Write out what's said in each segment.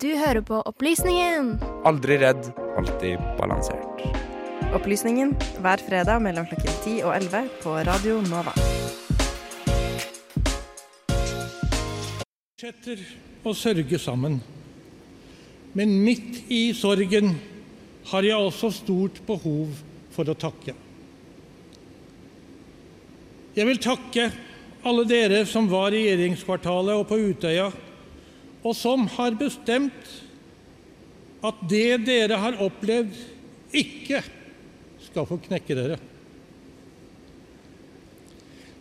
Du hører på Opplysningen. Aldri redd, alltid balansert. Opplysningen hver fredag mellom klokken 10 og 11 på Radio Nova. fortsetter å sørge sammen. Men midt i sorgen har jeg også stort behov for å takke. Jeg vil takke alle dere som var i regjeringskvartalet og på Utøya, og som har bestemt at det dere har opplevd, ikke skal få knekke dere.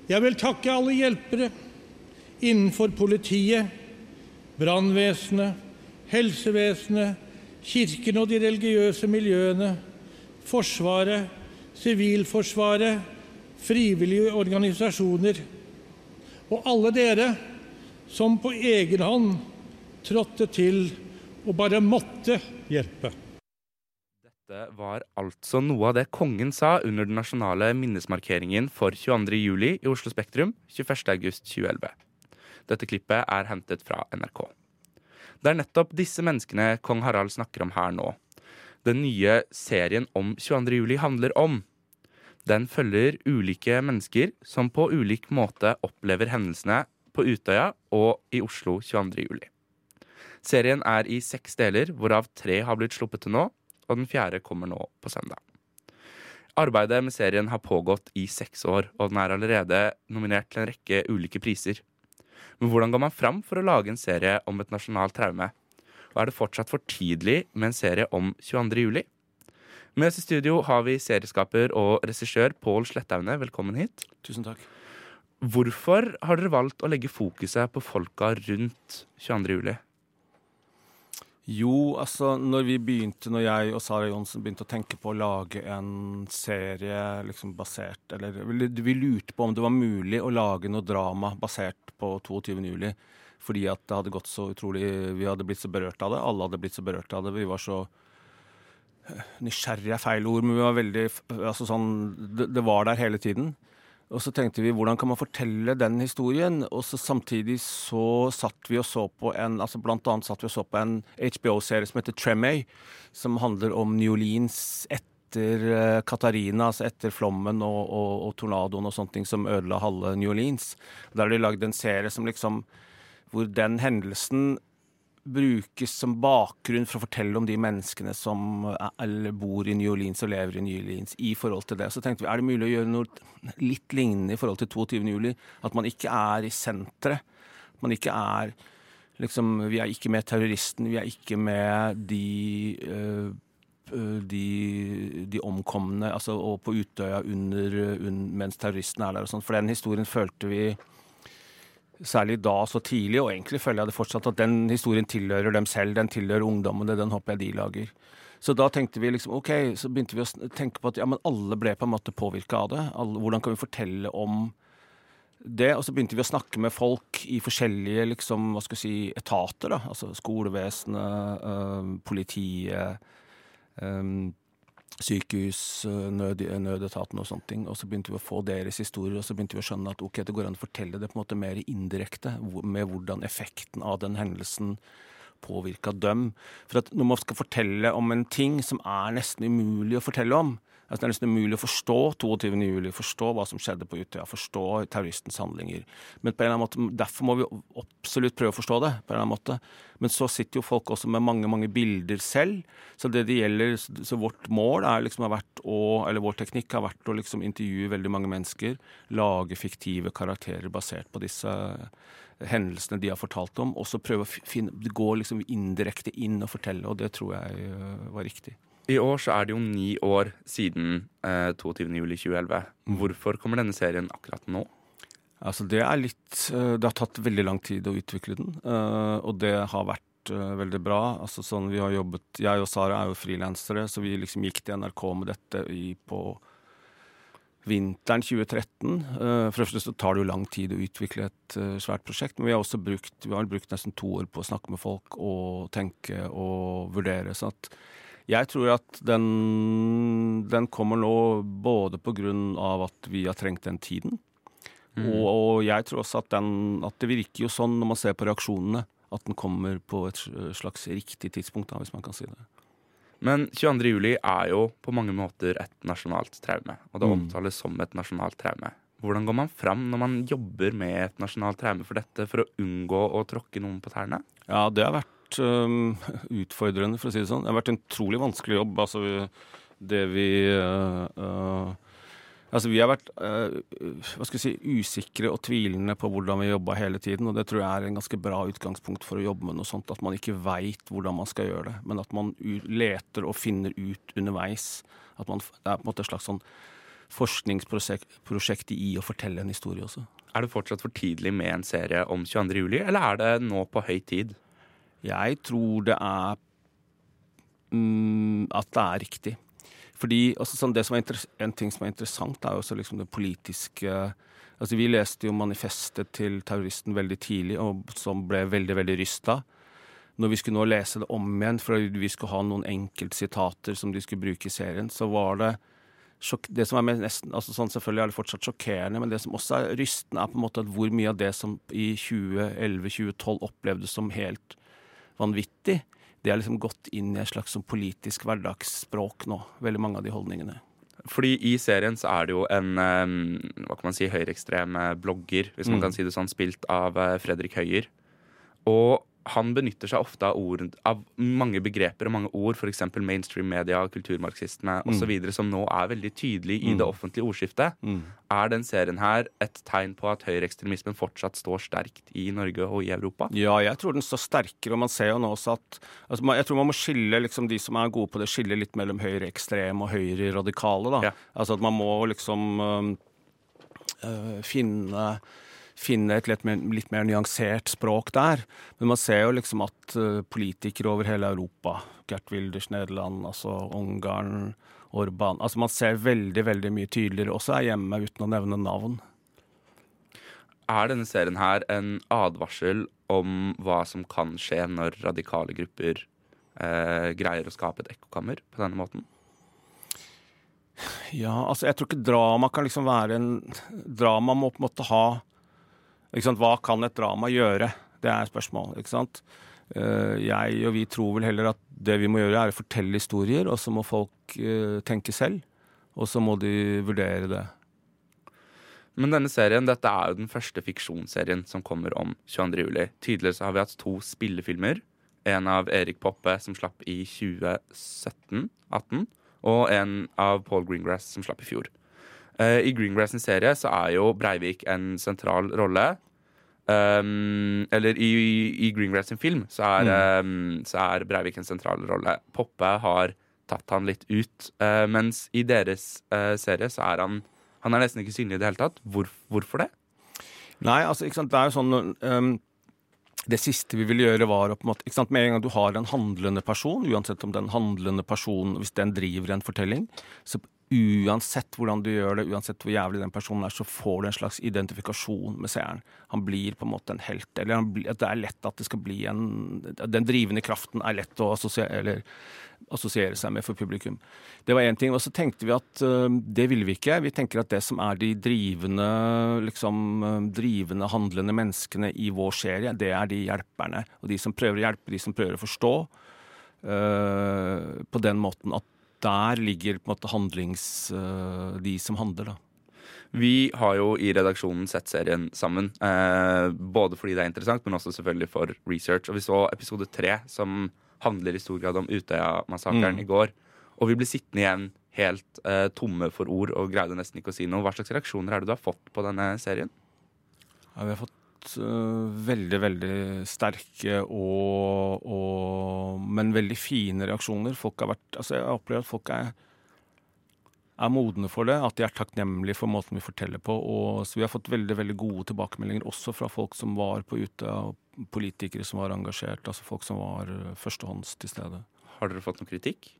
Jeg vil takke alle hjelpere innenfor politiet, brannvesenet, helsevesenet, kirken og de religiøse miljøene, Forsvaret, Sivilforsvaret, frivillige organisasjoner og alle dere som på egen hånd trådte til og bare måtte hjelpe. Dette var altså noe av det kongen sa under den nasjonale minnesmarkeringen for 22. juli i Oslo Spektrum 21.8.2011. Dette klippet er hentet fra NRK. Det er nettopp disse menneskene kong Harald snakker om her nå. Den nye serien om 22. juli handler om. Den følger ulike mennesker som på ulik måte opplever hendelsene på Utøya og i Oslo 22. Serien er i seks deler, hvorav tre har blitt sluppet til nå, og den fjerde kommer nå på søndag. Arbeidet med serien har pågått i seks år, og den er allerede nominert til en rekke ulike priser. Men hvordan går man fram for å lage en serie om et nasjonalt traume? Og er det fortsatt for tidlig med en serie om 22. juli? Med oss i studio har vi serieskaper og regissør Pål Slettaune. Velkommen hit. Tusen takk. Hvorfor har dere valgt å legge fokuset på folka rundt 22. juli? Jo, altså når vi begynte, når jeg og Sara Johnsen begynte å tenke på å lage en serie liksom basert Eller vi lurte på om det var mulig å lage noe drama basert på 22. juli. Fordi at det hadde gått så utrolig Vi hadde blitt så berørt av det. Alle hadde blitt så berørt av det. Vi var så Nysgjerrig er feil ord, men vi var veldig Altså sånn Det, det var der hele tiden. Og så tenkte vi hvordan kan man fortelle den historien? Og så samtidig så satt vi og så på en altså Blant annet satt vi og så på en HBO-serie som heter Tremay, som handler om New Orleans etter uh, Katarina, altså etter flommen og, og, og tornadoen og sånne ting som ødela halve New Orleans. Der har de lagd en serie som liksom Hvor den hendelsen brukes som bakgrunn for å fortelle om de menneskene som er, bor i New Orleans og lever i New Orleans i forhold til det. Så tenkte vi er det mulig å gjøre noe litt lignende i forhold til 22. juli? At man ikke er i senteret. Man ikke er liksom Vi er ikke med terroristen, vi er ikke med de øh, de, de, omkomne altså, og på Utøya under, under, mens terroristen er der og sånn. For den historien følte vi særlig da så tidlig, og egentlig føler jeg det fortsatt, at den historien tilhører dem selv, den tilhører ungdommene, den håper jeg de lager. Så da tenkte vi liksom, ok, så begynte vi å tenke på at ja, men alle ble på en måte påvirka av det. Alle, hvordan kan vi fortelle om det? Og så begynte vi å snakke med folk i forskjellige liksom, hva skal si, etater. da, altså Skolevesenet, øh, politiet. Øh, sykehus, eh, nød, nødetaten og sånne ting. Og så begynte vi å få deres historier, og så begynte vi å skjønne at ok, det går an å fortelle det på en måte mer indirekte, med hvordan effekten av den hendelsen påvirka dem. For at når man skal fortelle om en ting som er nesten umulig å fortelle om, Altså, det er nesten umulig å forstå 22. juli, forstå hva som skjedde på Utøya, forstå terroristens handlinger. Men på en eller annen måte, Derfor må vi absolutt prøve å forstå det. på en eller annen måte. Men så sitter jo folk også med mange mange bilder selv. Så det det gjelder, så vårt mål er liksom har vært å, eller vår teknikk har vært å liksom intervjue veldig mange mennesker. Lage fiktive karakterer basert på disse hendelsene de har fortalt om. Og så prøve å finne, gå liksom indirekte inn og fortelle, og det tror jeg øh, var riktig. I år så er det jo ni år siden eh, 22.07.2011. Hvorfor kommer denne serien akkurat nå? Altså Det er litt eh, Det har tatt veldig lang tid å utvikle den, eh, og det har vært eh, veldig bra. Altså sånn vi har jobbet, Jeg og Sara er jo frilansere, så vi liksom gikk til NRK med dette i, på vinteren 2013. For det første så tar det jo lang tid å utvikle et svært prosjekt, men vi har også brukt, vi har brukt nesten to år på å snakke med folk og tenke og vurdere. så at jeg tror at den, den kommer nå både på grunn av at vi har trengt den tiden, mm. og, og, jeg tror også at, den, at det virker jo sånn når man ser på reaksjonene, at den kommer på et slags riktig tidspunkt, da, hvis man kan si det. Men 22. juli er jo på mange måter et nasjonalt traume, og det Mm. som et nasjonalt traume. Hvordan går man fram når man jobber med et nasjonalt traume for dette, for å unngå å tråkke noen på tærne? Ja, det har vært øhm, utfordrende, for å si det sånn. Det har vært en utrolig vanskelig jobb. Altså, det vi uh, uh, Altså, vi har vært uh, hva skal si, usikre og tvilende på hvordan vi jobba hele tiden, og det tror jeg er en ganske bra utgangspunkt for å jobbe med noe sånt. At man ikke veit hvordan man skal gjøre det, men at man leter og finner ut underveis. At man, det er på en måte et slags sånn forskningsprosjekt i å fortelle en historie også. Er det fortsatt for tidlig med en serie om 22. juli, eller er det nå på høy tid? Jeg tror det er mm, At det er riktig. Fordi altså, sånn, En ting som er interessant, er jo også liksom det politiske Altså, Vi leste jo manifestet til terroristen veldig tidlig, og som ble veldig veldig rysta. Når vi skulle nå lese det om igjen, for vi skulle ha noen enkeltsitater som de skulle bruke i serien, så var det det som er nesten, altså sånn Selvfølgelig er det fortsatt sjokkerende, men det som også er rystende, er på en måte at hvor mye av det som i 2011-2012 opplevdes som helt vanvittig, det er liksom gått inn i et slags sånn politisk hverdagsspråk nå. Veldig mange av de holdningene. Fordi i serien så er det jo en eh, hva kan man si, høyreekstrem blogger, hvis man Mm. kan si det sånn, spilt av eh, Fredrik Høyer. Og han benytter seg ofte av, ord, av mange begreper og mange ord, f.eks. mainstream media, kulturmarxisme osv., som nå er veldig tydelig i Mm. det offentlige ordskiftet. Mm. Er den serien her et tegn på at høyreekstremismen fortsatt står sterkt i Norge og i Europa? Ja, jeg tror den står sterkere, og man ser jo nå også at altså, Jeg tror man må skille liksom, de som er gode på det, skille litt mellom høyreekstreme og høyreradikale. da. Ja. Altså at man må liksom øh, øh, finne finne et litt mer, litt mer nyansert språk der. Men man ser jo liksom at øh, politikere over hele Europa, Gert Wilders Nederland, altså Ungarn, Orban altså Man ser veldig veldig mye tydeligere også her hjemme, uten å nevne navn. Er denne serien her en advarsel om hva som kan skje når radikale grupper eh, greier å skape et ekkokammer på denne måten? Ja, altså jeg tror ikke drama kan liksom være en Drama må på en måte ha? Hva kan et drama gjøre? Det er spørsmålet. ikke sant? Eh, Jeg og vi tror vel heller at det vi må gjøre, er å fortelle historier, og så må folk eh, tenke selv. Og så må de vurdere det. Men denne serien, dette er jo den første fiksjonsserien som kommer om 22. juli. Tidligere så har vi hatt to spillefilmer. En av Erik Poppe som slapp i 2017-18, og en av Paul Greengrass som slapp i fjor. Eh, I Greengrass serie så er jo Breivik en sentral rolle. Um, eller i, i Greengrass sin film så er, um, så er Breivik en sentral rolle. Poppe har tatt han litt ut, Uh, mens i deres uh, serie så er han han er nesten ikke synlig i det hele tatt. Hvor, hvorfor det? Nei, altså, ikke sant, det er jo sånn um, Det siste vi ville gjøre, var å på en måte ikke sant, Med en gang du har en handlende person, uansett om den handlende personen Hvis den driver en fortelling, så uansett hvordan du gjør det, uansett hvor jævlig den personen er, så får du en slags identifikasjon med seeren. Han blir på en måte en helt. Eller blir, det er lett at det skal bli en Den drivende kraften er lett å assosiere, assosiere seg med for publikum. Det var én ting. Og så tenkte vi at uh, det ville vi ikke. Vi tenker at det som er de drivende, liksom, øh, drivende, handlende menneskene i vår serie, det er de hjelperne. Og de som prøver å hjelpe, de som prøver å forstå. Uh, på den måten at der ligger på en måte handlings... øh, de som handler, da. Vi har jo i redaksjonen sett serien sammen. Eh, både fordi det er interessant, men også selvfølgelig for research. Og vi så episode tre, som handler i stor grad om Utøya-massakren Mm. i går. Og vi ble sittende igjen helt eh, tomme for ord og greide nesten ikke å si noe. Hva slags reaksjoner er det du har fått på denne serien? Ja, vi har fått veldig, veldig sterke og, og Men veldig fine reaksjoner. Folk har vært Altså, jeg opplever at folk er er modne for det, at de er takknemlige for måten vi forteller på. Og, så vi har fått veldig veldig gode tilbakemeldinger også fra folk som var på Utøya, og politikere som var engasjert, altså folk som var øh, førstehånds til stede. Har dere fått noe kritikk?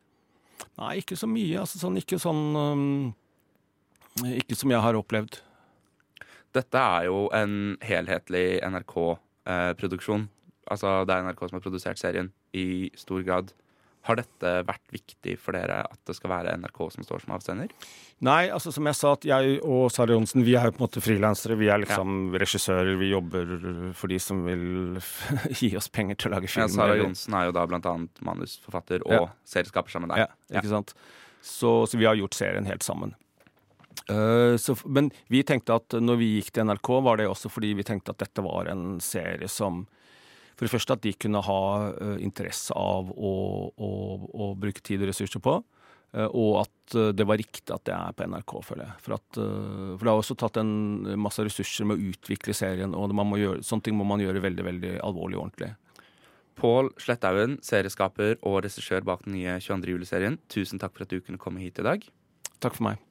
Nei, ikke så mye. Altså sånn, ikke sånn um, Ikke som jeg har opplevd. Dette er jo en helhetlig NRK-produksjon. altså det er NRK som har produsert serien i stor grad. Har dette vært viktig for dere at det skal være NRK som står som avsender? Nei, altså som jeg sa, at jeg og Sara Johnsen vi er jo på en måte frilansere. Vi er liksom regissører. Vi jobber for de som vil gi oss penger til å lage film. Ja, Sara Johnsen er jo da blant annet manusforfatter og Ja. serieskaper sammen med Ja, deg. ikke sant? Så, så vi har gjort serien helt sammen. Eh, så, men vi tenkte at når vi gikk til NRK, var det også fordi vi tenkte at dette var en serie som For det første at de kunne ha eh, interesse av å, å, å bruke tid og ressurser på. eh, og at det var riktig at det er på NRK, føler jeg. For, at, for det har også tatt en masse ressurser med å utvikle serien, og man må gjøre, sånne ting må man gjøre veldig veldig alvorlig og ordentlig. Pål Sletthaugen, serieskaper og regissør bak den nye 22. juli-serien, tusen takk for at du kunne komme hit i dag. Takk for meg.